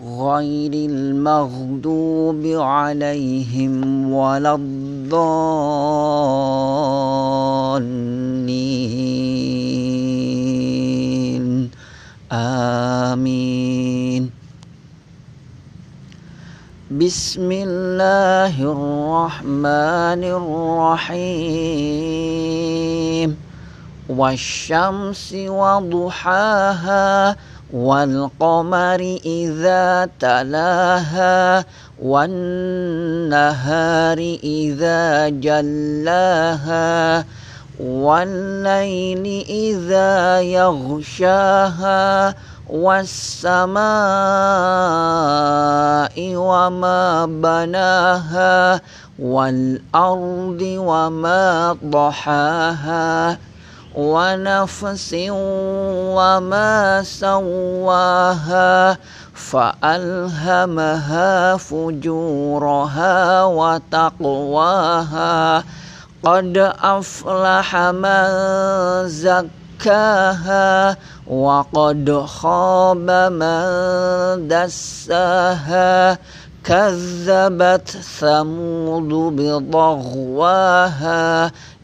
غير المغضوب عليهم ولا الضالين. آمين. بسم الله الرحمن الرحيم. والشمس وضحاها والقمر إذا تلاها والنهار إذا جلاها والليل إذا يغشاها والسماء وما بناها والأرض وما ضحاها ونفس وما سواها فألهمها فجورها وتقواها. قد أفلح من زكاها وقد خاب من دساها. كذبت ثمود بضغواها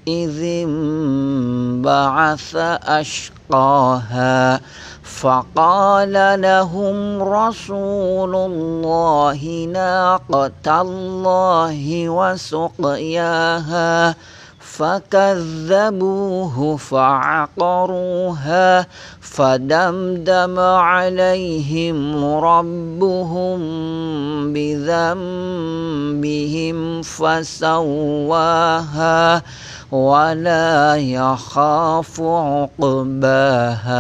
إذ انبعث أشقاها. فقال لهم رسول الله ناقة الله وسقياها. فكذبوه فعقروها فدمدم عليهم ربهم بذنبهم فسواها ولا يخاف عقباها.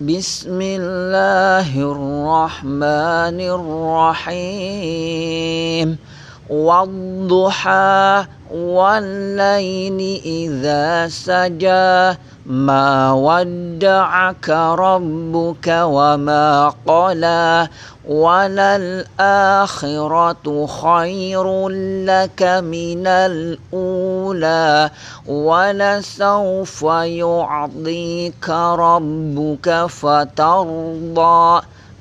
بسم الله الرحمن الرحيم. والضحى والليل إذا سجى ما ودعك ربك وما قلى وللآخرة خير لك من الأولى ولسوف يعطيك ربك فترضى.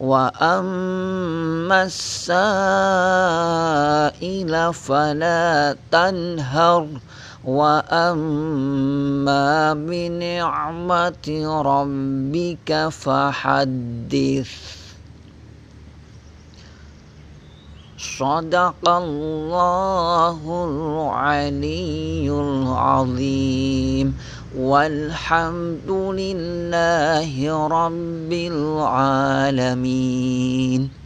وأما السائل فلا تنهر وأما بنعمة ربك فحدث صدق الله العلي العظيم. والحمد لله رب العالمين.